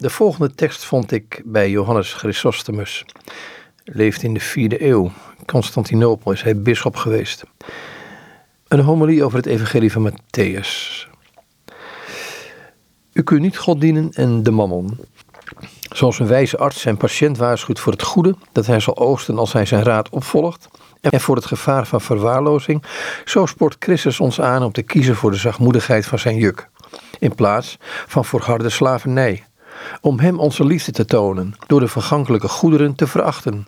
De volgende tekst vond ik bij Johannes Chrysostomus. Leeft in de vierde eeuw. Constantinopel is hij bisschop geweest. Een homilie over het evangelie van Matthäus. U kunt niet God dienen en de mammon. Zoals een wijze arts zijn patiënt waarschuwt voor het goede dat hij zal oosten als hij zijn raad opvolgt, en voor het gevaar van verwaarlozing, zo spoort Christus ons aan om te kiezen voor de zachtmoedigheid van zijn juk, in plaats van voor harde slavernij, om hem onze liefde te tonen, door de vergankelijke goederen te verachten.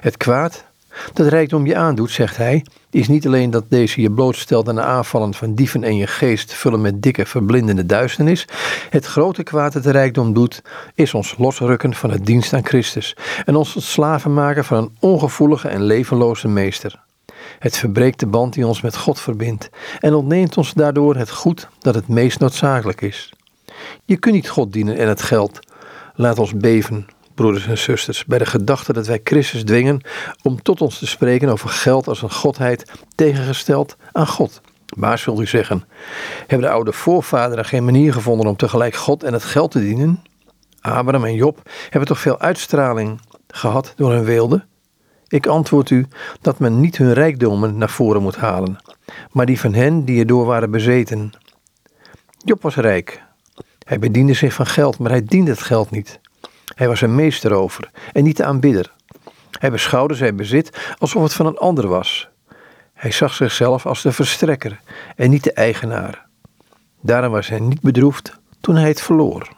Het kwaad dat rijkdom je aandoet, zegt hij, is niet alleen dat deze je blootstelt aan de aanvallen van dieven en je geest vullen met dikke, verblindende duisternis. Het grote kwaad dat de rijkdom doet, is ons losrukken van het dienst aan Christus en ons tot slaven maken van een ongevoelige en levenloze meester. Het verbreekt de band die ons met God verbindt en ontneemt ons daardoor het goed dat het meest noodzakelijk is. Je kunt niet God dienen en het geld. Laat ons beven broeders en zusters, bij de gedachte dat wij Christus dwingen om tot ons te spreken over geld als een godheid tegengesteld aan God. Maar zult u zeggen, hebben de oude voorvaderen geen manier gevonden om tegelijk God en het geld te dienen? Abraham en Job hebben toch veel uitstraling gehad door hun weelde? Ik antwoord u dat men niet hun rijkdommen naar voren moet halen, maar die van hen die erdoor waren bezeten. Job was rijk. Hij bediende zich van geld, maar hij diende het geld niet. Hij was een meester over en niet de aanbidder. Hij beschouwde zijn bezit alsof het van een ander was. Hij zag zichzelf als de verstrekker en niet de eigenaar. Daarom was hij niet bedroefd toen hij het verloor.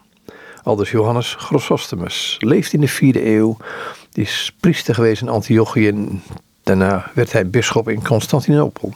Aldus Johannes Chrysostomus leeft in de vierde eeuw, is priester geweest in Antiochië en daarna werd hij bisschop in Constantinopel.